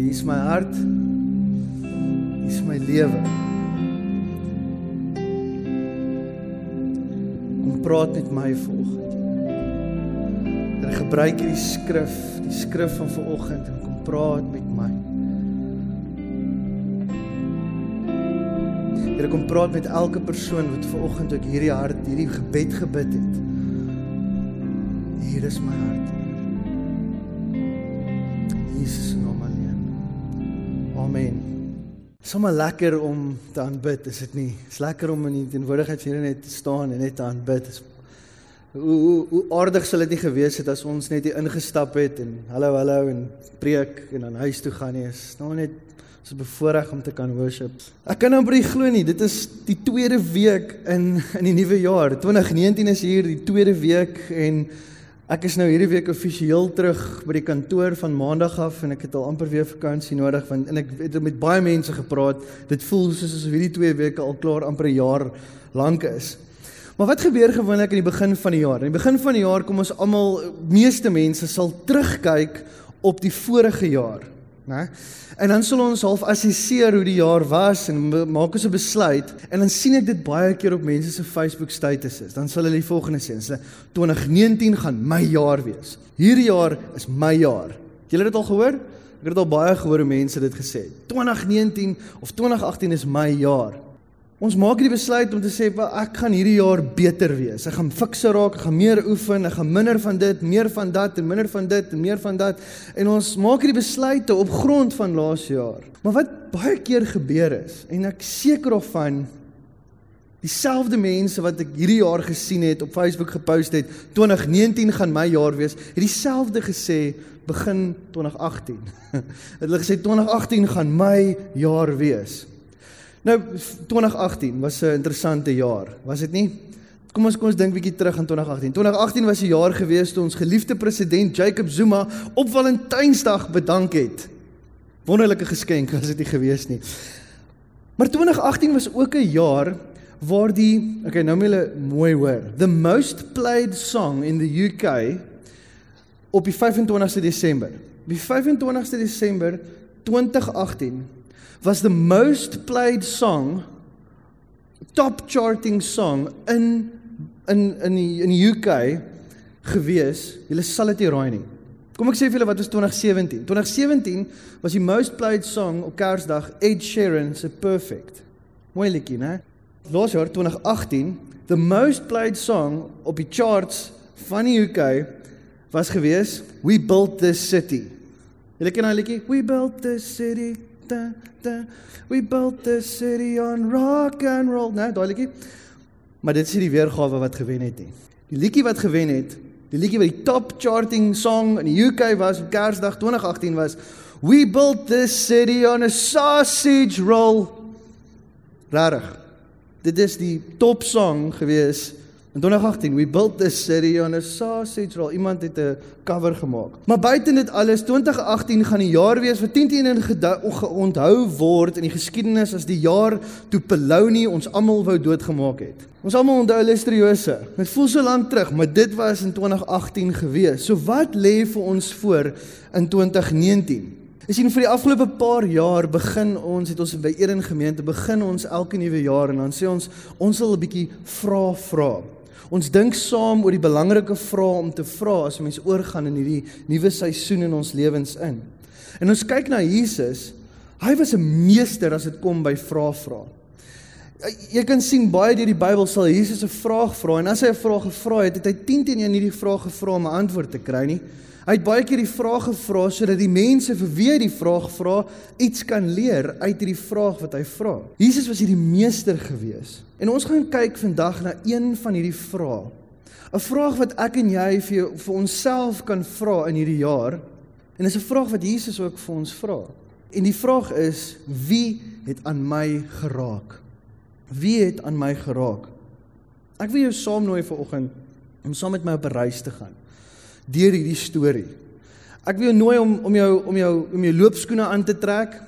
Here is my hart. Hier is my lewe. Kom praat met my vanoggend. Here gebruik hierdie skrif, die skrif van vanoggend en kom praat met my. Here kom praat met elke persoon wat vanoggend ook hierdie hart, hierdie gebed gebid het. Hier is my hart. Jesus se Sommige lekker om te aanbid, is dit nie? Dit's lekker om in die teenwoordigheid van Here net te staan en net te aanbid. Is hoe hoe hoe aardig sal dit nie gewees het as ons net hier ingestap het en hallo hallo en preek en dan huis toe gaan nie. Is nou net so bevoorreg om te kan worship. Ek kan nou baie glo nie. Dit is die tweede week in in die nuwe jaar. 2019 is hier, die tweede week en Ek is nou hierdie week offisieel terug by die kantoor van Maandag af en ek het al amper weer vakansie nodig want en ek het met baie mense gepraat. Dit voel soos asof hierdie 2 weke al klaar amper 'n jaar lank is. Maar wat gebeur gewoonlik aan die begin van die jaar? In die begin van die jaar kom ons almal meeste mense sal terugkyk op die vorige jaar, né? En dan sal ons half assesseer hoe die jaar was en maak ons 'n besluit en dan sien ek dit baie keer op mense se Facebook statuses. Dan sal hulle die volgende sê: "Hulle 2019 gaan my jaar wees. Hierdie jaar is my jaar." Het julle dit al gehoor? Ek het al baie gehoor hoe mense dit gesê het. 2019 of 2018 is my jaar. Ons maak hierdie besluit om te sê ek gaan hierdie jaar beter wees. Ek gaan fikser raak, ek gaan meer oefen, ek gaan minder van dit, meer van dat en minder van dit en meer van dat. En ons maak hierdie besluite op grond van laas jaar. Maar wat baie keer gebeur is en ek seker of van dieselfde mense wat ek hierdie jaar gesien het op Facebook gepost het, 2019 gaan my jaar wees, het dieselfde gesê begin 2018. Hulle gesê 2018 gaan my jaar wees. Nou 2018 was 'n interessante jaar, was dit nie? Kom ons kom ons dink bietjie terug aan 2018. 2018 was 'n jaar gewees toe ons geliefde president Jacob Zuma op Valentynsdag bedank het. Wonderlike geskenk was dit nie gewees nie. Maar 2018 was ook 'n jaar waar die okay, nou moet julle mooi hoor. The most played song in the UK op die 25ste Desember. Die 25ste Desember 2018 was the most played song top charting song in in in die, in die UK gewees. Julle sal dit nie raai nie. Kom ek sê vir julle wat is 2017. 2017 was die most played song op Kersdag Ed Sheeran se Perfect. Mooi liedjie, né? Laas jaar 2018, the most played song op die charts van die UK was gewees We Built This City. Julle ken daai liedjie? We Built This City da, da. We built this city on rock and roll. Nee, daai liedjie. Maar dit is nie die weergawe wat gewen het nie. Die liedjie wat gewen het, die liedjie wat die top charting song in die UK was op Kersdag 2018 was We built this city on a sausage roll. Rarig. Dit is die top song gewees In 2018, we built this city on a sausage roll. Iemand het 'n cover gemaak. Maar buite dit alles, 2018 gaan die jaar wees wat 10 teen in onthou word in die geskiedenis as die jaar toe Peloni ons almal wou doodgemaak het. Ons almal onthou Listriose. Dit voel so lank terug, maar dit was in 2018 gewees. So wat lê vir ons voor in 2019? Ek sien vir die afgelope paar jaar begin ons het ons by Eden gemeente begin ons elke nuwe jaar en dan sê ons ons wil 'n bietjie vra vra. Ons dink saam oor die belangrike vrae om te vra as ons oorgaan in hierdie nuwe seisoen in ons lewens in. En ons kyk na Jesus. Hy was 'n meester as dit kom by vrae vra. Jy kan sien baie deur die Bybel sal Jesus 'n vraag vra en as hy 'n vraag gevra het, het hy 10 teen 1 hierdie vraag gevra om 'n antwoord te kry nie. Hy het baie keer die vraag gevra sodat die mense vir wie hy die vraag vra iets kan leer uit hierdie vraag wat hy vra. Jesus was hierdie meester gewees. En ons gaan kyk vandag na een van hierdie vrae. 'n Vraag wat ek en jy vir jou, vir onsself kan vra in hierdie jaar. En dis 'n vraag wat Jesus ook vir ons vra. En die vraag is: Wie het aan my geraak? Wie het aan my geraak? Ek wil jou saamnooi vir oggend om saam met my op 'n reis te gaan deur hierdie storie. Ek wil jou nooi om om jou om jou om jou loopskoene aan te trek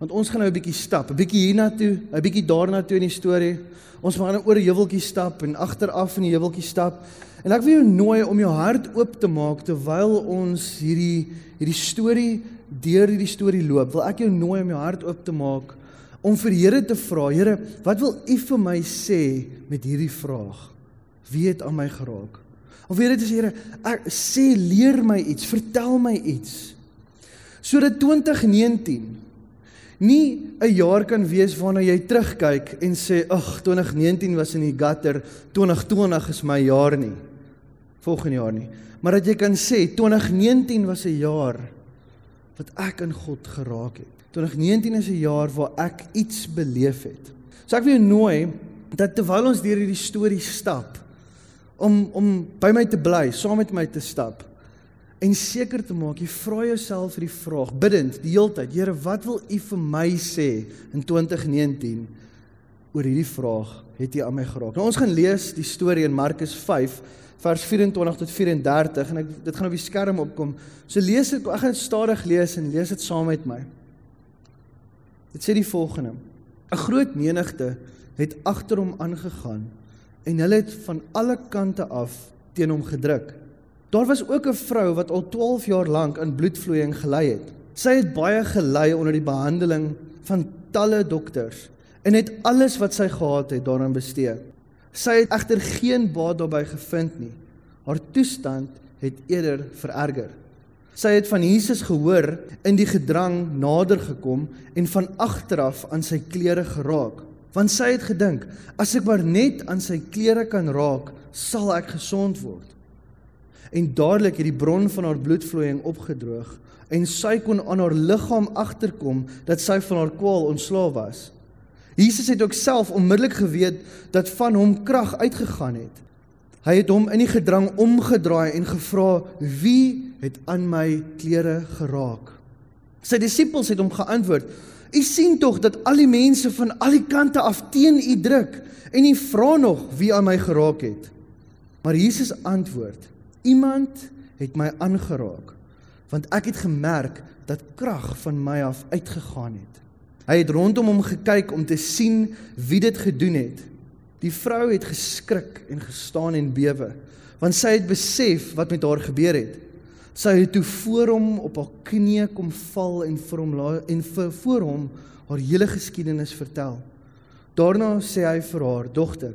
want ons gaan nou 'n bietjie stap, 'n bietjie hiernatoe, 'n bietjie daarnatoe in die storie. Ons gaan oor 'n heuweltjie stap en agteraf in die heuweltjie stap. En ek wil jou nooi om jou hart oop te maak terwyl ons hierdie hierdie storie deur hierdie storie loop. Wil ek jou nooi om jou hart oop te maak om vir Here te vra, Here, wat wil U vir my sê met hierdie vraag? Wie het aan my geraak? Of weet dit is Here, ek sê leer my iets, vertel my iets. Sodat 2019 nie 'n jaar kan wees waarna jy terugkyk en sê, "Ag, 2019 was in die gutter, 2020 is my jaar nie." Volgende jaar nie. Maar dat jy kan sê 2019 was 'n jaar wat ek in God geraak het. 2019 is 'n jaar waar ek iets beleef het. So ek wil jou nooi dat terwyl ons deur hierdie storie stap om om by my te bly, saam met my te stap en seker te maak jy vra jouself vir die vraag bidend die heeltyd Here wat wil u vir my sê in 2019 oor hierdie vraag het jy aan my geraak? Nou ons gaan lees die storie in Markus 5 vers 24 tot 34 en ek dit gaan op die skerm opkom. So lees ek ek gaan dit stadig lees en lees dit saam met my. Dit sê die volgende 'n groot menigte het agter hom aangegaan en hulle het van alle kante af teen hom gedruk Daar was ook 'n vrou wat al 12 jaar lank aan bloedvloeiing gely het. Sy het baie gely onder die behandeling van talle dokters en het alles wat sy gehad het daaraan bestee. Sy het egter geen baat daarbey gevind nie. Haar toestand het eerder vererger. Sy het van Jesus gehoor in die gedrang nader gekom en van agteraf aan sy klere geraak, want sy het gedink as ek maar net aan sy klere kan raak, sal ek gesond word en dadelik het die bron van haar bloedvloeiing opgedroog en sy kon aan haar liggaam agterkom dat sy van haar kwaal ontslae was. Jesus het ook self onmiddellik geweet dat van hom krag uitgegaan het. Hy het hom in die gedrang omgedraai en gevra: "Wie het aan my klere geraak?" Sy disippels het hom geantwoord: "U sien tog dat al die mense van al die kante af teen u druk en u vra nog wie aan my geraak het." Maar Jesus antwoord: Iemand het my aangeraak want ek het gemerk dat krag van my af uitgegaan het. Hy het rondom hom gekyk om te sien wie dit gedoen het. Die vrou het geskrik en gestaan en bewe want sy het besef wat met haar gebeur het. Sy het toe voor hom op haar knieë kom val en vir hom en vir voor hom haar hele geskiedenis vertel. Daarna sê hy vir haar: "Dogter,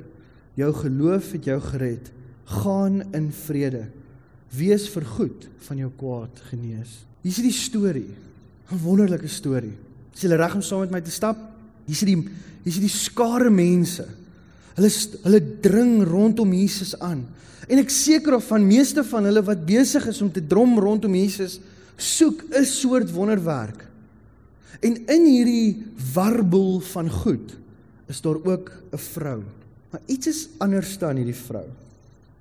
jou geloof het jou gered." gaan in vrede. Wees vergoed van jou kwaad genees. Hier is die storie. 'n Wonderlike storie. Is jy reg om saam met my te stap? Hier is die hier is die skare mense. Hulle hulle dring rondom Jesus aan. En ek seker of van meeste van hulle wat besig is om te drom rondom Jesus soek 'n soort wonderwerk. En in hierdie warbel van goed is daar ook 'n vrou. Maar iets is anders dan hierdie vrou.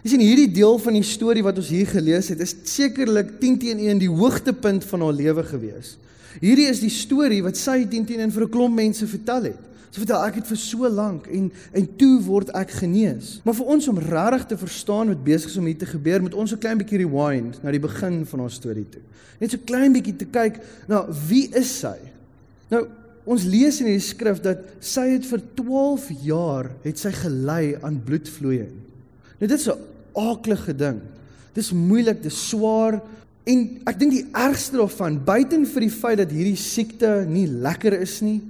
Jy sien hierdie deel van die storie wat ons hier gelees het, is sekerlik 10 teenoor 1 die hoogtepunt van haar lewe gewees. Hierdie is die storie wat sy 10 teenoor 1 vir 'n klomp mense vertel het. Sy vertel ek het vir so lank en en toe word ek genees. Maar vir ons om regtig te verstaan wat besig is om hier te gebeur, moet ons 'n klein bietjie rewind na die begin van haar storie toe. Net so klein bietjie te kyk na wie is sy? Nou Ons lees in die skrif dat sy het vir 12 jaar het sy gelei aan bloedvloeiing. Nou dit is 'n aaklige ding. Dis moeilik, dis swaar en ek dink die ergste daarvan, buiten vir die feit dat hierdie siekte nie lekker is nie,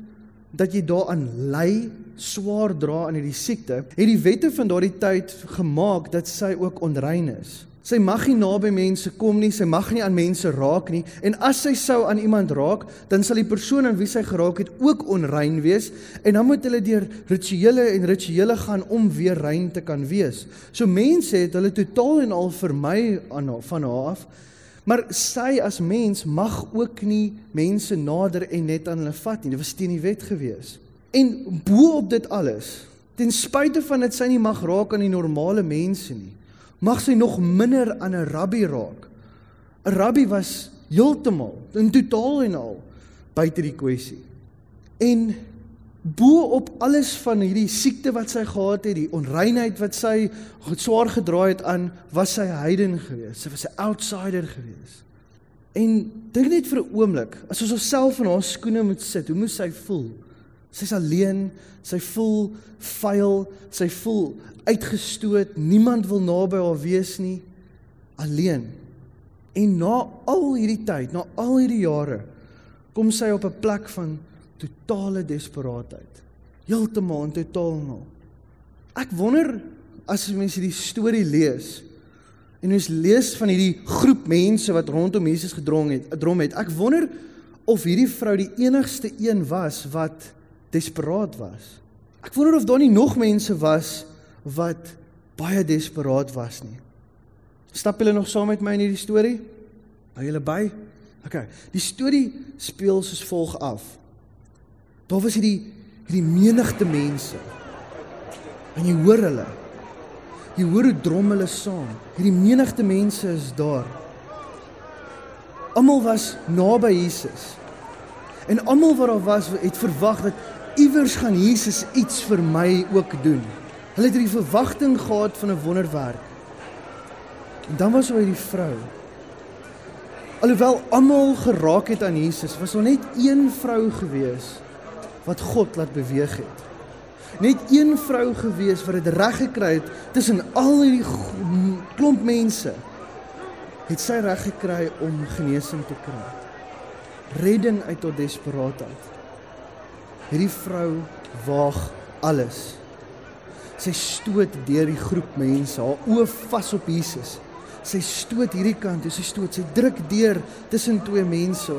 dat jy daaraan ly, swaar dra aan hierdie siekte, het die wette van daardie tyd gemaak dat sy ook onrein is. Sy mag nie naby mense kom nie, sy mag nie aan mense raak nie en as sy sou aan iemand raak, dan sal die persoon aan wie sy geraak het ook onrein wees en dan moet hulle deur rituele en rituele gaan om weer rein te kan wees. So mense het hulle totaal en al vermy aan van haar af. Maar sy as mens mag ook nie mense nader en net aan hulle vat nie. Dit was teen die wet gewees. En bo op dit alles, ten spyte van dit sy nie mag raak aan die normale mense nie mag sy nog minder aan 'n rabbi raak. 'n Rabbi was heeltemal in totaal en al buite die kwessie. En bo op alles van hierdie siekte wat sy gehad het, die onreinheid wat sy swaar gedra het aan, was sy heiden gewees. Sy was 'n outsider gewees. En dink net vir 'n oomblik, as ons osself in haar skoene moet sit, hoe moet sy voel? Sy's alleen, sy voel vuil, sy voel uitgestoot, niemand wil naby haar wees nie, alleen. En na al hierdie tyd, na al hierdie jare, kom sy op 'n plek van totale desperaatheid. Heeltemal en totaal nou. Ek wonder as mense die storie lees en ons lees van hierdie groep mense wat rondom Jesus gedrong het, gedrom het. Ek wonder of hierdie vrou die enigste een was wat desperaat was. Ek wonder of daar nie nog mense was wat baie desperaat was nie. Stap julle nog saam met my in hierdie storie? Hou julle by? OK. Die storie speel soos volg af. Daar was hierdie hierdie menigte mense. En jy hoor hulle. Jy hoor hoe drom hulle saam. Hierdie menigte mense is daar. Almal was naby Jesus. En almal wat daar was, het verwag dat iewers gaan Jesus iets vir my ook doen. Hulle het hierdie verwagting gehad van 'n wonderwerk. En dan was daar hierdie vrou. Alhoewel almal geraak het aan Jesus, was daar net een vrou gewees wat God laat beweeg het. Net een vrou gewees wat dit reg gekry het tussen al hierdie klomp mense het sy reg gekry om genesing te kry. Redding uit tot desperaatheid. Hierdie vrou waag alles. Sy stoot deur die groep mense, haar oë vas op Jesus. Sy stoot hierdie kant, sy stoot, sy druk deur tussen twee mense.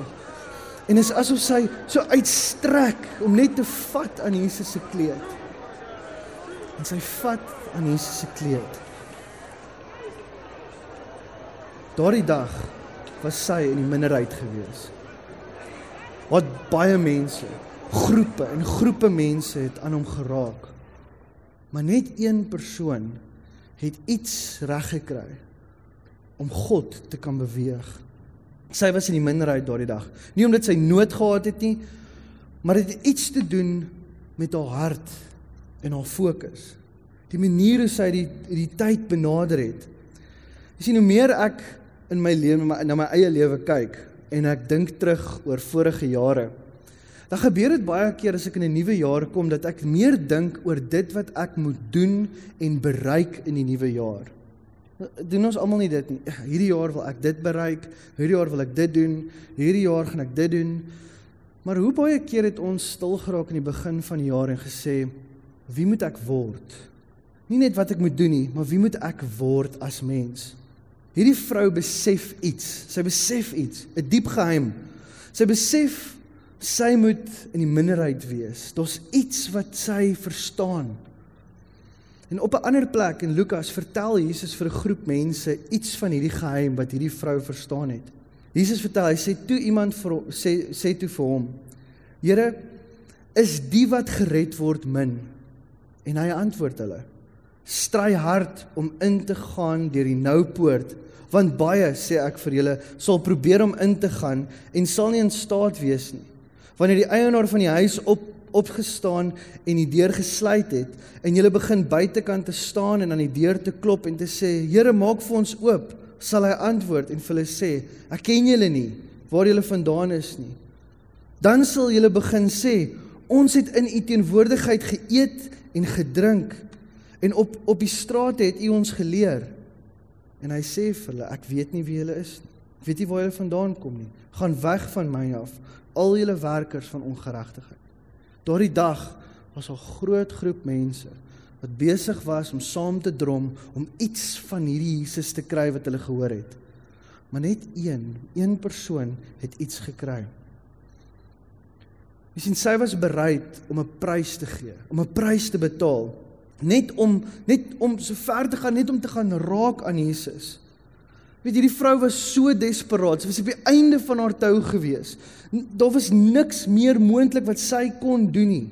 En is asof sy so uitstrek om net te vat aan Jesus se kleed. En sy vat aan Jesus se kleed. Daardie dag was sy in die minderheid gewees. Wat baie mense, groepe en groepe mense het aan hom geraak. Maar net een persoon het iets reg gekry om God te kan beweeg. Sy was in die minderheid daardie dag. Nie omdat sy nood gehad het nie, maar dit het iets te doen met haar hart en haar fokus. Die manier hoe sy die die tyd benader het. Jy sien hoe meer ek in my lewe na my eie lewe kyk en ek dink terug oor vorige jare. Dan gebeur dit baie keer as ek in 'n nuwe jaar kom dat ek meer dink oor dit wat ek moet doen en bereik in die nuwe jaar. Doen ons almal nie dit nie. Hierdie jaar wil ek dit bereik, hierdie jaar wil ek dit doen, hierdie jaar gaan ek dit doen. Maar hoe baie keer het ons stil geraak in die begin van die jaar en gesê, wie moet ek word? Nie net wat ek moet doen nie, maar wie moet ek word as mens? Hierdie vrou besef iets. Sy besef iets, 'n diep geheim. Sy besef sy moet in die minderheid wees. Daar's iets wat sy verstaan. En op 'n ander plek in Lukas vertel Jesus vir 'n groep mense iets van hierdie geheim wat hierdie vrou verstaan het. Jesus vertel, hy sê toe iemand vir sê sê toe vir hom: "Here, is die wat gered word min?" En hy antwoord hulle: "Stry hard om in te gaan deur die nou poort." want baie sê ek vir julle sal probeer om in te gaan en sal nie in staat wees nie wanneer die eienaar van die huis op opgestaan en die deur gesluit het en julle begin buitekant te staan en aan die deur te klop en te sê Here maak vir ons oop sal hy antwoord en vir hulle sê ek ken julle nie waar julle vandaan is nie dan sal julle begin sê ons het in u teenwoordigheid geëet en gedrink en op op die strate het u ons geleer En hy sê vir hulle, ek weet nie wie julle is nie. Ek weet nie waar julle vandaan kom nie. Gaan weg van my af, al julle werkers van ongeregtigheid. Daardie dag was 'n groot groep mense wat besig was om saam te drom om iets van hierdie Jesus te kry wat hulle gehoor het. Maar net een, een persoon het iets gekry. Jy sien sy was bereid om 'n prys te gee, om 'n prys te betaal net om net om so ver te gaan net om te gaan raak aan Jesus. Weet jy die vrou was so desperaat. Sy was op die einde van haar tou gewees. Daar was niks meer moontlik wat sy kon doen nie.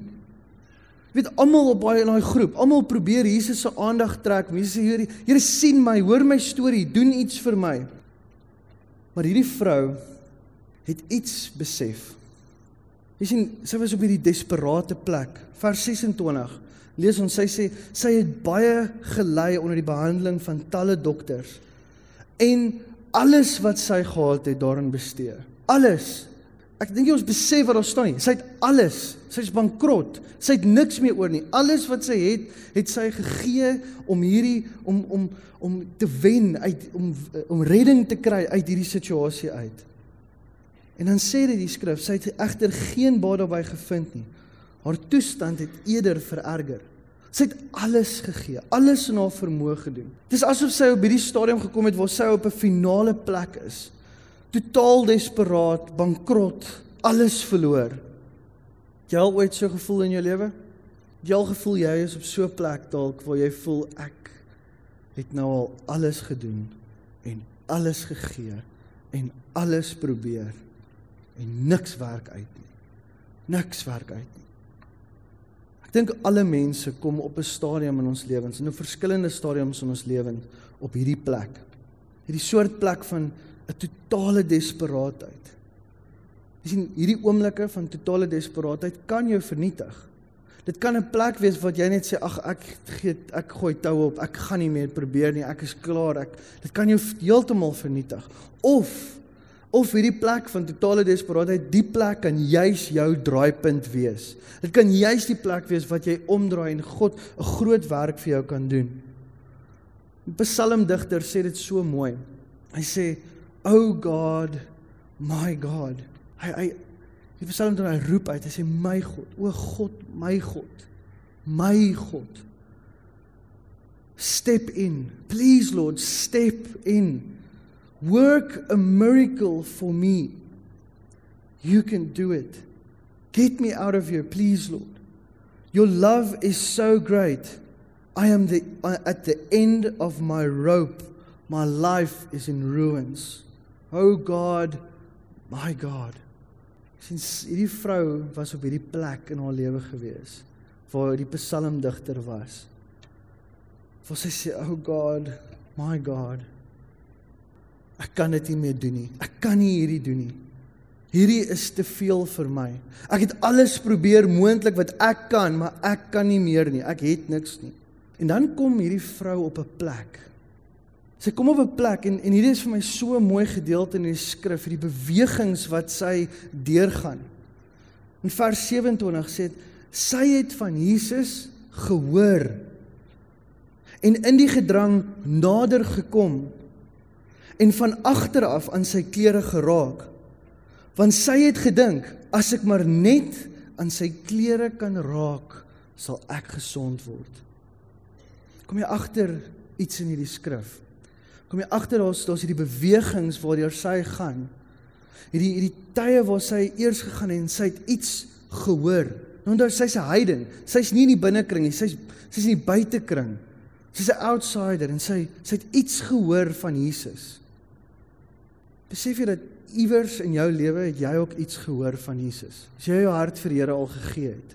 Weet almal op baie in daai groep, almal probeer Jesus se aandag trek. Jesus sê Here, Here sien my, hoor my storie, doen iets vir my. Maar hierdie vrou het iets besef. Jy sien, sy was op hierdie desperate plek. Vers 26 lees ons sy sê sy het baie gelei onder die behandeling van talle dokters en alles wat sy gehad het daarin bestee. Alles. Ek dink jy ons besef wat daar staan nie. Sy het alles. Sy's bankrot. Sy het niks meer oor nie. Alles wat sy het, het sy gegee om hierdie om om om te wen uit om om redding te kry uit hierdie situasie uit. En dan sê dit die skrif, sy het egter geen baat daarbey gevind nie. Haar toestand het eerder vererger. Sy het alles gegee, alles in haar vermoë gedoen. Dit is asof sy op hierdie stadium gekom het waar sy op 'n finale plek is totaal desperaat, bankrot, alles verloor. Jy al ooit so gevoel in jou lewe? Jy al gevoel jy is op so 'n plek dalk waar jy voel ek het nou al alles gedoen en alles gegee en alles probeer en niks werk uit nie. Niks werk uit nie. Dink alle mense kom op 'n stadium in ons lewens, in 'n verskillende stadiums in ons lewens op hierdie plek. Hierdie soort plek van 'n totale desperaatheid. Jy sien, hierdie oomblikke van totale desperaatheid kan jou vernietig. Dit kan 'n plek wees wat jy net sê ag ek gee ek gooi tou op, ek gaan nie meer probeer nie, ek is klaar. Ek dit kan jou heeltemal vernietig. Of of hierdie plek van totale desperaatheid, die plek kan juis jou draaipunt wees. Dit kan juis die plek wees wat jy omdraai en God 'n groot werk vir jou kan doen. Die psalmdigter sê dit so mooi. Hy sê O God, my God. Hy hy die Psalm dan hy roep uit, hy sê my God, o God, my God. My God. Step in. Please Lord, step in. Work a miracle for me. You can do it. Get me out of here, please Lord. Your love is so great. I am the, uh, at the end of my rope. My life is in ruins. Oh God, my God. Sien hierdie vrou was op hierdie plek in haar lewe gewees waar die psalmdigter was. Waar sy sê, "Oh God, my God. Ek kan dit nie meer doen nie. Ek kan nie hierdie doen nie. Hierdie is te veel vir my. Ek het alles probeer moontlik wat ek kan, maar ek kan nie meer nie. Ek het niks nie." En dan kom hierdie vrou op 'n plek Sy kom op 'n plek en en hierdie is vir my so 'n mooi gedeelte in die skrif, hierdie bewegings wat sy deurgaan. In vers 27 sê dit sy het van Jesus gehoor en in die gedrang nader gekom en van agter af aan sy klere geraak want sy het gedink as ek maar net aan sy klere kan raak sal ek gesond word kom jy agter iets in hierdie skrif kom jy agter daar's daar's hierdie bewegings waardeur sy gaan. Hierdie hierdie tye waar sy eers gegaan en sy het iets gehoor. Nou onthou sy's 'n heiden. Sy's nie in die binnekring nie. Sy's sy's in die buitekring. Sy's 'n outsider en sy sy het iets gehoor van Jesus. Besef jy dat iewers in jou lewe het jy ook iets gehoor van Jesus? As jy jou hart vir Here al gegee het,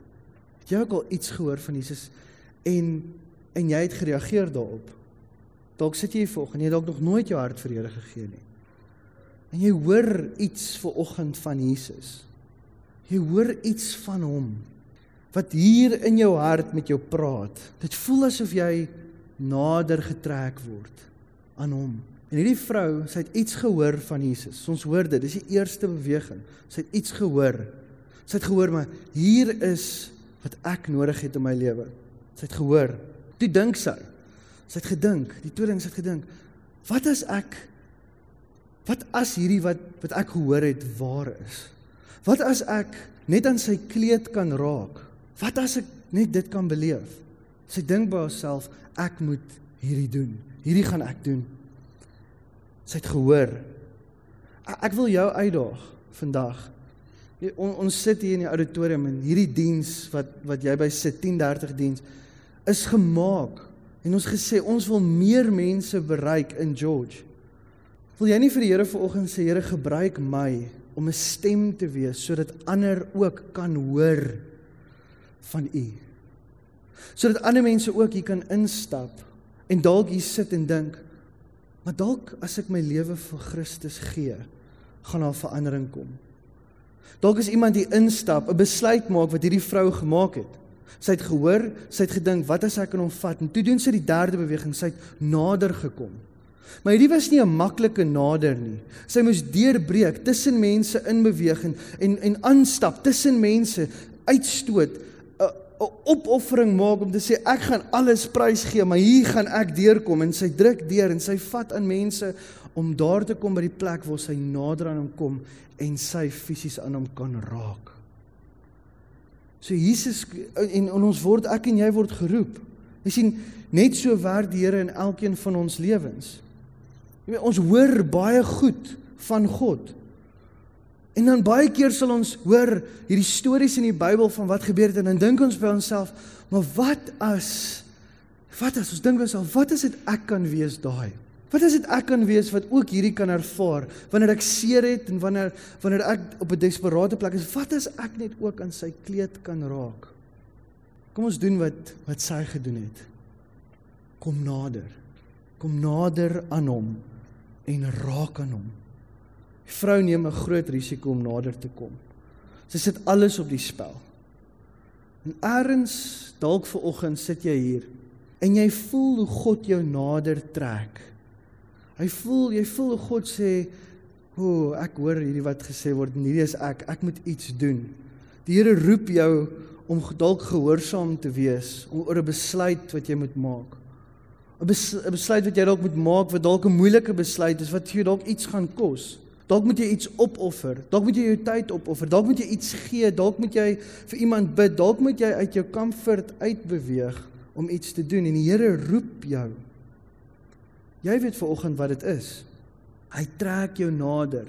het jy ook al iets gehoor van Jesus en en jy het gereageer daarop? Dalk sit jy hier vanoggend en jy het dalk nog nooit jou hart vir Here gegee nie. En jy hoor iets ver oggend van Jesus. Jy hoor iets van hom wat hier in jou hart met jou praat. Dit voel asof jy nader getrek word aan hom. En hierdie vrou, sy het iets gehoor van Jesus. Ons hoor dit, dis die eerste beweging. Sy het iets gehoor. Sy het gehoor maar hier is wat ek nodig het in my lewe. Sy het gehoor. Toe dink sy, Sy het gedink, die tweede ding sy het gedink, wat as ek wat as hierdie wat wat ek gehoor het waar is? Wat as ek net aan sy kleed kan raak? Wat as ek net dit kan beleef? Sy dink by haarself, ek moet hierdie doen. Hierdie gaan ek doen. Sy het gehoor. Ek wil jou uitdaag vandag. On, ons sit hier in die auditorium en hierdie diens wat wat jy by sit 10:30 diens is gemaak En ons gesê ons wil meer mense bereik in George. Wil jy nie vir die Here vanoggend sê Here gebruik my om 'n stem te wees sodat ander ook kan hoor van U. Sodat ander mense ook hier kan instap en dalk hier sit en dink, maar dalk as ek my lewe vir Christus gee, gaan daar verandering kom. Dalk is iemand hier instap, 'n besluit maak wat hierdie vrou gemaak het. Sy het gehoor, sy het gedink, wat as ek aan hom vat? En toe doen sy die derde beweging, sy het nader gekom. Maar hierdie was nie 'n maklike nader nie. Sy moes deurbreek tussen mense in beweging en en aanstap tussen mense, uitstoot, 'n opoffering maak om te sê ek gaan alles prys gee, maar hier gaan ek deurkom en sy druk deur en sy vat aan mense om daar te kom by die plek waar sy nader aan hom kom en sy fisies aan hom kan raak. So Jesus en, en ons word ek en jy word geroep. Jy sien net so werk die Here in elkeen van ons lewens. Jy weet ons hoor baie goed van God. En dan baie keer sal ons hoor hierdie stories in die Bybel van wat gebeur het en dan dink ons by onsself, maar wat as wat as ons dink onsself, wat as dit ek kan wees daai? Wat as dit ek kan wees wat ook hierdie kan ervaar wanneer ek seer het en wanneer wanneer ek op 'n desperaatte plek is, wat as ek net ook aan sy kleed kan raak? Kom ons doen wat wat sy gedoen het. Kom nader. Kom nader aan hom en raak aan hom. Die vrou neem 'n groot risiko om nader te kom. Sy sit alles op die spel. En eers dalk ver oggend sit jy hier en jy voel hoe God jou nader trek. Hy voel, jy voel hoe God sê, "O, oh, ek hoor hierdie wat gesê word, hierdie is ek, ek moet iets doen." Die Here roep jou om dalk gehoorsaam te wees oor 'n besluit wat jy moet maak. 'n besluit wat jy dalk moet maak wat dalk 'n moeilike besluit is wat vir jou dalk iets gaan kos. Dalk moet jy iets opoffer. Dalk moet jy jou tyd opoffer. Dalk moet jy iets gee. Dalk moet jy vir iemand bid. Dalk moet jy uit jou comfort uitbeweeg om iets te doen en die Here roep jou. Jy weet vanoggend wat dit is. Hy trek jou nader.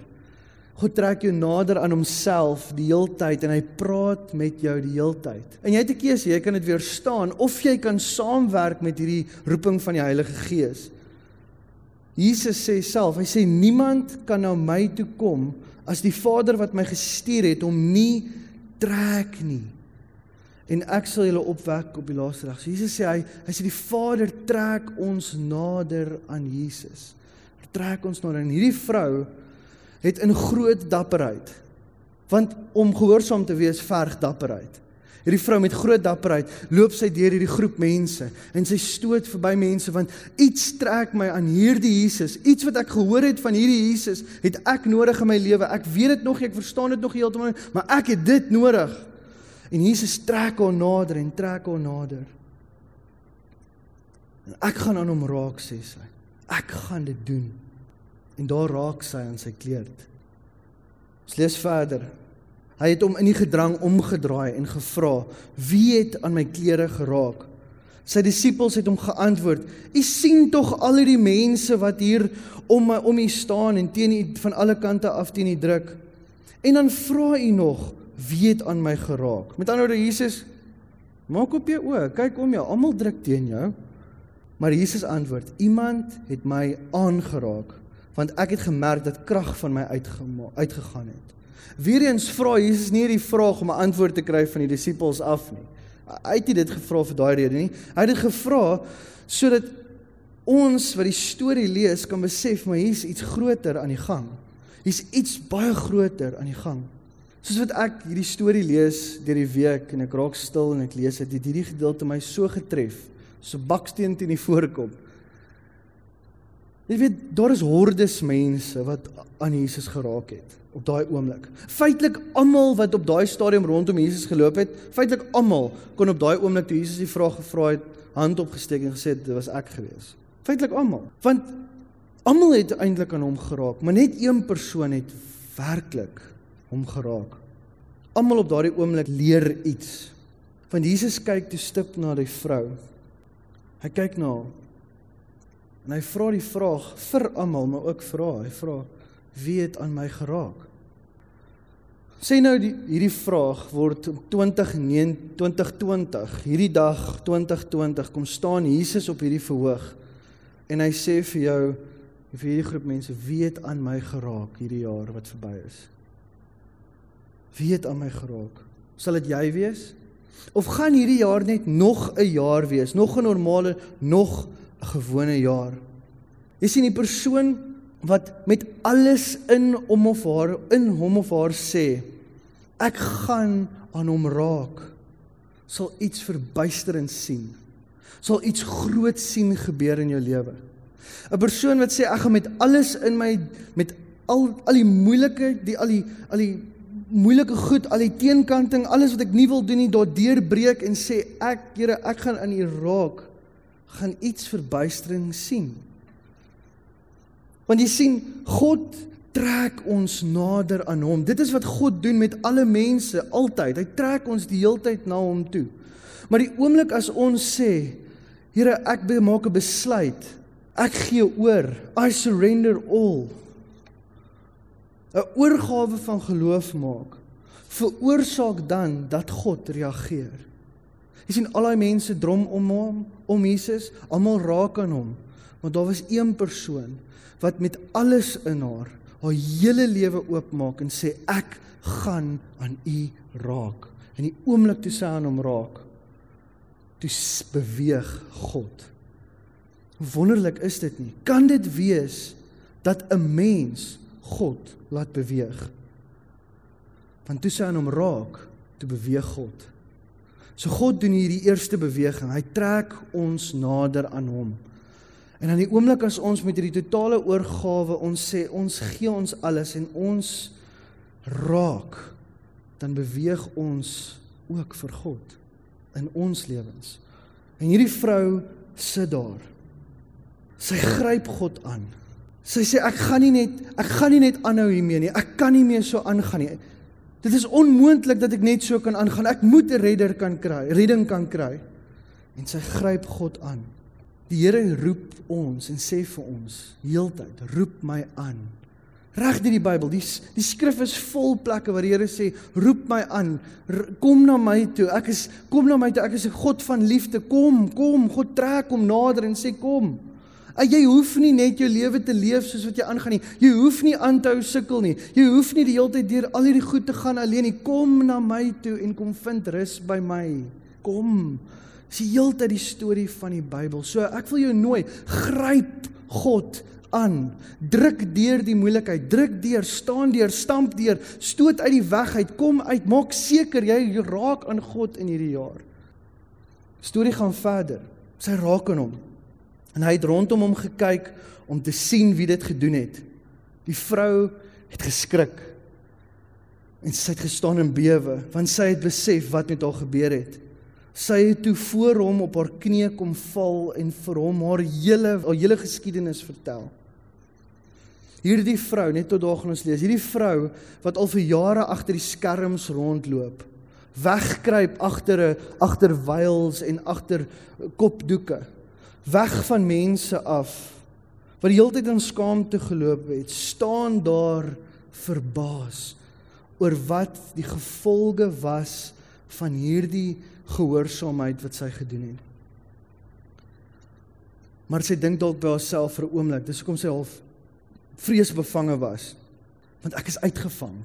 God trek jou nader aan homself die heeltyd en hy praat met jou die heeltyd. En jy het 'n keuse, jy kan dit weerstaan of jy kan saamwerk met hierdie roeping van die Heilige Gees. Jesus sê self, hy sê niemand kan na my toe kom as die Vader wat my gestuur het hom nie trek nie. En ek sal julle opwek op die laaste dag. So Jesus sê hy, hy sê die Vader trek ons nader aan Jesus. Hy trek ons nader en hierdie vrou het in groot dapperheid want om gehoorsaam te wees verg dapperheid. Hierdie vrou met groot dapperheid loop sy deur hierdie groep mense en sy stoot verby mense want iets trek my aan hierdie Jesus. Iets wat ek gehoor het van hierdie Jesus, het ek nodig in my lewe. Ek weet dit nog, ek verstaan dit nog heeltemal, maar ek het dit nodig. En Jesus trek haar nader en trek haar nader. En ek gaan aan hom raak sê sy. Ek gaan dit doen. En daar raak sy aan sy kleed. Ons lees verder. Hy het hom in die gedrang omgedraai en gevra: "Wie het aan my klere geraak?" Sy disippels het hom geantwoord: "U sien tog al hierdie mense wat hier om my om u staan en teen u van alle kante af teen u druk. En dan vra u nog: Wie het aan my geraak?" Met ander woorde Jesus maak op jou oë, kyk om jou, almal druk teen jou. Maar Jesus antwoord: "Iemand het my aangeraak, want ek het gemerk dat krag van my uitgegaan het." Weereens vra Jesus nie hierdie vraag om 'n antwoord te kry van die disippels af nie. Hy het nie dit gevra vir daai rede nie. Hy het dit gevra sodat ons wat die storie lees kan besef maar hier's iets groter aan die gang. Hier's iets baie groter aan die gang. Soos wat ek hierdie storie lees deur die week en ek raak stil en ek lees dit, het hierdie gedeelte my so getref, so baksteen teen die voorkop. Jy weet, daar is hordes mense wat aan Jesus geraak het op daai oomblik. Feitelik almal wat op daai stadium rondom Jesus geloop het, feitelik almal kon op daai oomblik toe Jesus die vraag gevra het, hand opgesteek en gesê dit was ek gewees. Feitelik almal. Want almal het eintlik aan hom geraak, maar net een persoon het werklik hom geraak. Almal op daardie oomblik leer iets. Want Jesus kyk toe stip na die vrou. Hy kyk na haar. En hy vra die vraag vir almal, maar ook haar. Hy vra: wie het aan my geraak? Sê nou die, hierdie vraag word 2020 2020 hierdie dag 2020 kom staan Jesus op hierdie verhoog en hy sê vir jou vir hierdie groep mense wie het aan my geraak hierdie jaar wat verby is? Wie het aan my geraak? Sal dit jy wees? Of gaan hierdie jaar net nog 'n jaar wees nog 'n normale nog 'n gewone jaar? Jy sien die persoon wat met alles in hom of haar in hom of haar sê ek gaan aan hom raak. Sal iets verbuisterend sien. Sal iets groot sien gebeur in jou lewe. 'n Persoon wat sê ek gaan met alles in my met al al die moeilike, die al die al die moeilike goed, al die teenkanting, alles wat ek nie wil doen nie, daardeur breek en sê ek Here, ek gaan in U raak, gaan iets verbuistering sien. Want jy sien, God trek ons nader aan hom. Dit is wat God doen met alle mense altyd. Hy trek ons die heeltyd na hom toe. Maar die oomblik as ons sê, Here, ek maak 'n besluit. Ek gee oor. I surrender all. 'n Oorgawe van geloof maak veroorsaak dan dat God reageer. Jy sien al daai mense drom om hom, om Jesus, almal raak aan hom. Want daar was een persoon wat met alles in haar haar hele lewe oopmaak en sê ek gaan aan u raak. En die oomblik toe sy aan hom raak, toe beweeg God. Hoe wonderlik is dit nie? Kan dit wees dat 'n mens God laat beweeg? Want toe sy aan hom raak, toe beweeg God. So God doen hierdie eerste beweging. Hy trek ons nader aan hom. En aan die oomblik as ons met hierdie totale oorgawe ons sê ons gee ons alles en ons raak dan beweeg ons ook vir God in ons lewens. En hierdie vrou sit daar. Sy gryp God aan. Sy sê ek gaan nie net ek gaan nie net aanhou hiermee nie. Ek kan nie meer so aangaan nie. Dit is onmoontlik dat ek net so kan aangaan. Ek moet 'n redder kan kry, redding kan kry. En sy gryp God aan. Die Here roep ons en sê vir ons heeltyd, roep my aan. Reg deur die Bybel, die die skrif is vol plekke waar die Here sê, roep my aan, kom na my toe. Ek is kom na my toe. Ek is 'n God van liefde. Kom, kom. God trek hom nader en sê kom. Jy hoef nie net jou lewe te leef soos wat jy aangaan nie. Jy hoef nie aan te hou sukkel nie. Jy hoef nie die hele tyd deur al hierdie goed te gaan alleen nie. Kom na my toe en kom vind rus by my. Kom. Dis die hele tyd die storie van die Bybel. So ek wil jou nooi, gryp God aan. Druk deur die moeilikheid, druk deur, staan deur, stamp deur, stoot uit die weg uit, kom uit, maak seker jy raak aan God in hierdie jaar. Storie gaan verder. Sy raak aan hom. En hy het rondom hom gekyk om te sien wie dit gedoen het. Die vrou het geskrik. En sy het gestaan in bewe want sy het besef wat met haar gebeur het. Sy het toe voor hom op haar knieë kom val en vir hom haar hele haar hele geskiedenis vertel. Hierdie vrou, net tot daar gaan ons lees, hierdie vrou wat al vir jare agter die skerms rondloop, wegkruip agter 'n agter wyls en agter kopdoeke, weg van mense af, wat die hele tyd in skaamte geloop het, staan daar verbaas oor wat die gevolge was van hierdie gehoorsaamheid wat sy gedoen het. Maar sy dink dalk by haarself vir 'n oomblik, dis hoekom sy half vreesbevange was. Want ek is uitgevang.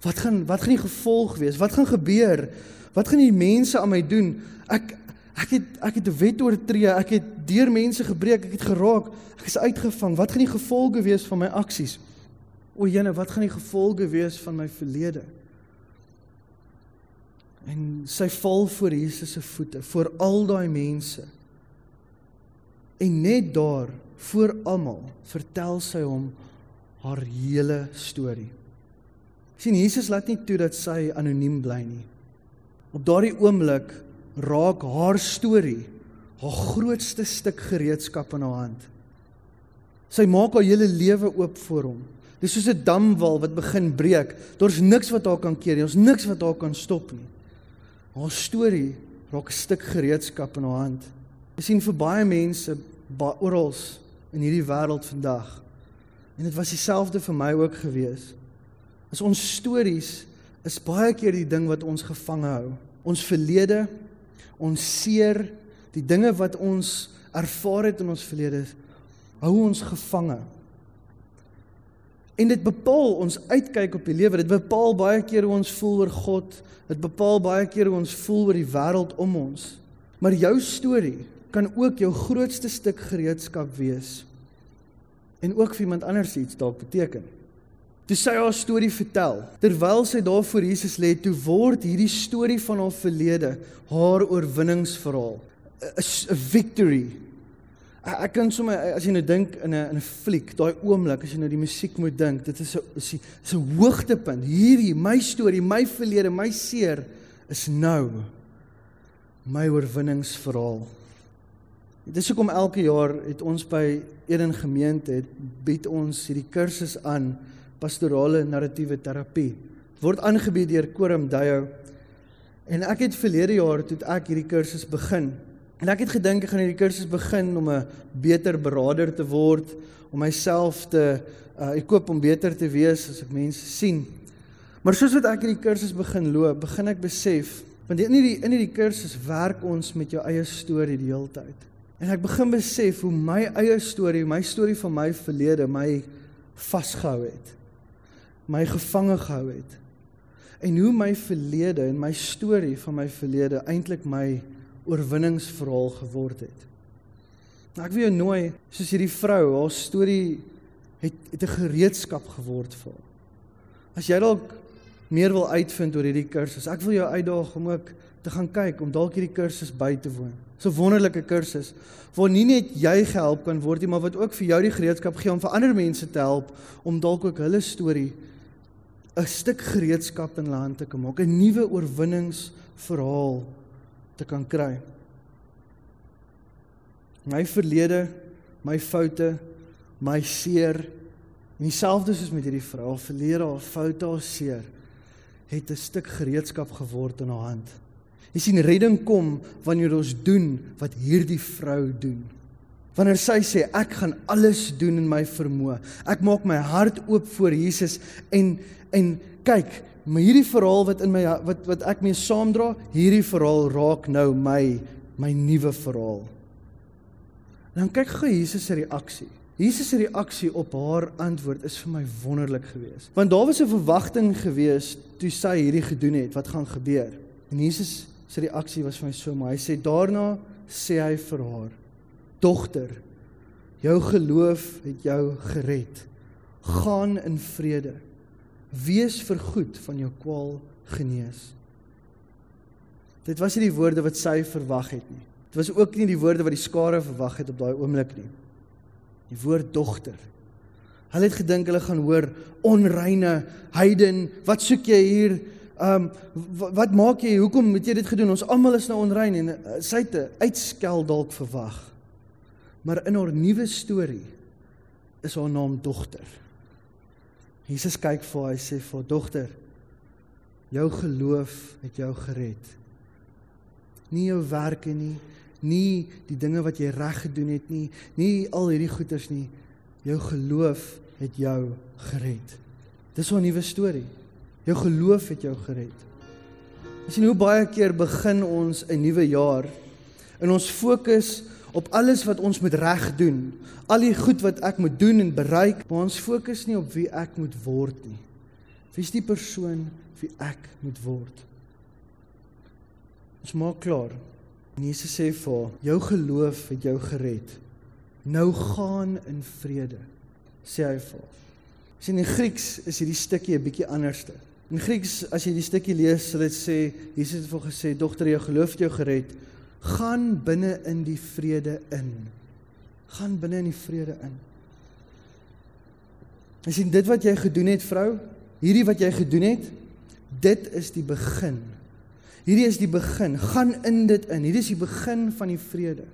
Wat gaan wat gaan die gevolg wees? Wat gaan gebeur? Wat gaan die mense aan my doen? Ek ek het ek het 'n wet oortree, ek het deur mense gebreek, ek het geraak, ek is uitgevang. Wat gaan die gevolge wees van my aksies? O, Jene, wat gaan die gevolge wees van my verlede? En sy val voor Jesus se voete, voor al daai mense. En net daar, voor almal, vertel sy hom haar hele storie. sien Jesus laat nie toe dat sy anoniem bly nie. Op daardie oomblik raak haar storie haar grootste stuk gereedskap in haar hand. Sy maak haar hele lewe oop vir hom. Dis soos 'n damwal wat begin breek. Daar's niks wat haar kan keer nie. Ons niks wat haar kan stop nie. Haar storie raak 'n stuk gereedskap in haar hand. Jy sien vir baie mense oral in hierdie wêreld vandag. En dit was dieselfde vir my ook gewees. As ons stories is baie keer die ding wat ons gevange hou. Ons verlede, ons seer, die dinge wat ons ervaar het in ons verlede hou ons gevange. En dit bepaal ons uitkyk op die lewe. Dit bepaal baie keer hoe ons voel oor God. Dit bepaal baie keer hoe ons voel oor die wêreld om ons. Maar jou storie kan ook jou grootste stuk gereedskap wees. En ook vir iemand anders iets dalk beteken. Toe sy haar storie vertel, terwyl sy daar voor Jesus lê, toe word hierdie storie van haar verlede haar oorwinningsverhaal. 'n victory Ek kan sommer as jy nou dink in 'n in 'n fliek, daai oomblik as jy nou die musiek moet dink, dit is 'n is 'n hoogtepunt. Hierdie my storie, my verlede, my seer is nou my oorwinningsverhaal. Dit is hoekom elke jaar het ons by Eden Gemeente het bied ons hierdie kursus aan pastorale narratiewe terapie. Dit word aangebied deur Koram Dayo. En ek het verlede jaar toe ek hierdie kursus begin En ek het gedink ek gaan hierdie kursus begin om 'n beter beraader te word, om myself te uh ek koop om beter te wees as ek mense sien. Maar soos wat ek hierdie kursus begin loop, begin ek besef, want in hierdie in hierdie kursus werk ons met jou eie storie die hele tyd. En ek begin besef hoe my eie storie, my storie van my verlede my vasgehou het. My gevange gehou het. En hoe my verlede en my storie van my verlede eintlik my oorwinningsverhaal geword het. Nou ek wil jou nooi soos hierdie vrou, haar storie het het 'n gereedskap geword vir haar. As jy dalk meer wil uitvind oor hierdie kursus, ek wil jou uitdaag om ook te gaan kyk om dalk hierdie kursus by te woon. So wonderlike kursus waar nie net jy gehelp kan word nie, maar wat ook vir jou die gereedskap gee om vir ander mense te help om dalk ook hulle storie 'n stuk gereedskap in hulle hand te kan maak, 'n nuwe oorwinningsverhaal te kan kry. My verlede, my foute, my seer, en dieselfde soos met hierdie vrou, haar verlede, haar foute, haar seer, het 'n stuk gereedskap geword in haar hand. Jy sien redding kom wanneer ons doen wat hierdie vrou doen. Wanneer sy sê ek gaan alles doen in my vermoë. Ek maak my hart oop voor Jesus en en kyk, Maar hierdie verhaal wat in my wat wat ek mee saamdra, hierdie verhaal raak nou my my nuwe verhaal. En dan kyk gou Jesus se reaksie. Jesus se reaksie op haar antwoord is vir my wonderlik geweest. Want daar was 'n verwagting geweest toe sy hierdie gedoen het, wat gaan gebeur. En Jesus se reaksie was vir my so mooi. Hy sê daarna sê hy vir haar: "Dogter, jou geloof het jou gered. Gaan in vrede." Wees vergoed van jou kwaal genees. Dit was nie die woorde wat sy verwag het nie. Dit was ook nie die woorde wat die skare verwag het op daai oomblik nie. Die woord dogter. Hulle het gedink hulle gaan hoor onreine heiden, wat soek jy hier? Um wat, wat maak jy? Hoekom het jy dit gedoen? Ons almal is nou onrein en uh, sy het 'n uitskel dalk verwag. Maar in haar nuwe storie is haar naam dogter. Jesus kyk vir haar, hy sê vir haar dogter, jou geloof het jou gered. Nie jou werke nie, nie die dinge wat jy reg gedoen het nie, nie al hierdie goeders nie. Jou geloof het jou gered. Dis 'n nuwe storie. Jou geloof het jou gered. Ons sien hoe baie keer begin ons 'n nuwe jaar en ons fokus op alles wat ons moet reg doen. Al die goed wat ek moet doen en bereik, maar ons fokus nie op wie ek moet word nie. Wie is die persoon wie ek moet word? Ons maak klaar. Jesus sê vir haar, jou geloof het jou gered. Nou gaan in vrede, sê hy vir haar. Sien in Grieks is hierdie stukkie 'n bietjie anderste. In Grieks as jy die stukkie lees, sal dit sê Jesus het vir gesê, "Dogter, jou geloof het jou gered." Gaan binne in die vrede in. Gaan binne in die vrede in. Jy sien dit wat jy gedoen het vrou, hierdie wat jy gedoen het, dit is die begin. Hierdie is die begin. Gaan in dit in. Hierdie is die begin van die vrede.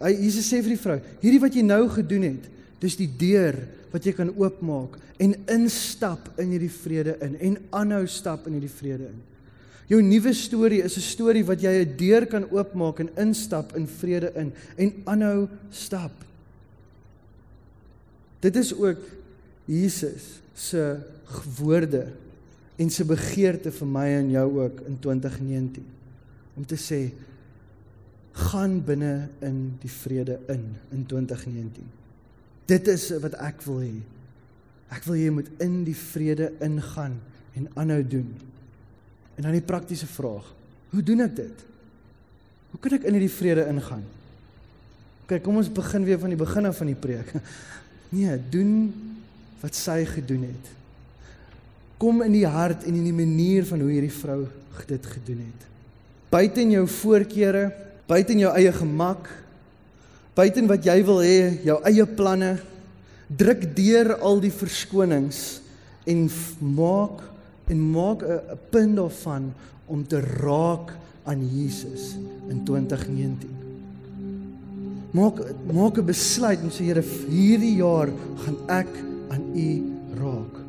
Hy Jesus sê vir die vrou, hierdie wat jy nou gedoen het, dis die deur wat jy kan oopmaak en instap in hierdie vrede in en aanhou stap in hierdie vrede in. Jou nuwe storie is 'n storie wat jy 'n deur kan oopmaak en instap in vrede in en aanhou stap. Dit is ook Jesus se woorde en se begeerte vir my en jou ook in 2019 om te sê gaan binne in die vrede in in 2019. Dit is wat ek wil hê. Ek wil jy moet in die vrede ingaan en aanhou doen. En dan die praktiese vraag. Hoe doen ek dit? Hoe kan ek in hierdie vrede ingaan? Kyk, kom ons begin weer van die begin af van die preek. Nee, doen wat sy gedoen het. Kom in die hart en in die manier van hoe hierdie vrou dit gedoen het. Buite in jou voorkeure, buite in jou eie gemak, Buiten wat jy wil hê, jou eie planne, druk deur al die verskonings en maak en maak 'n punt daarvan om te raak aan Jesus in 2019. Maak maak 'n besluit en sê Here, hierdie jaar gaan ek aan U raak.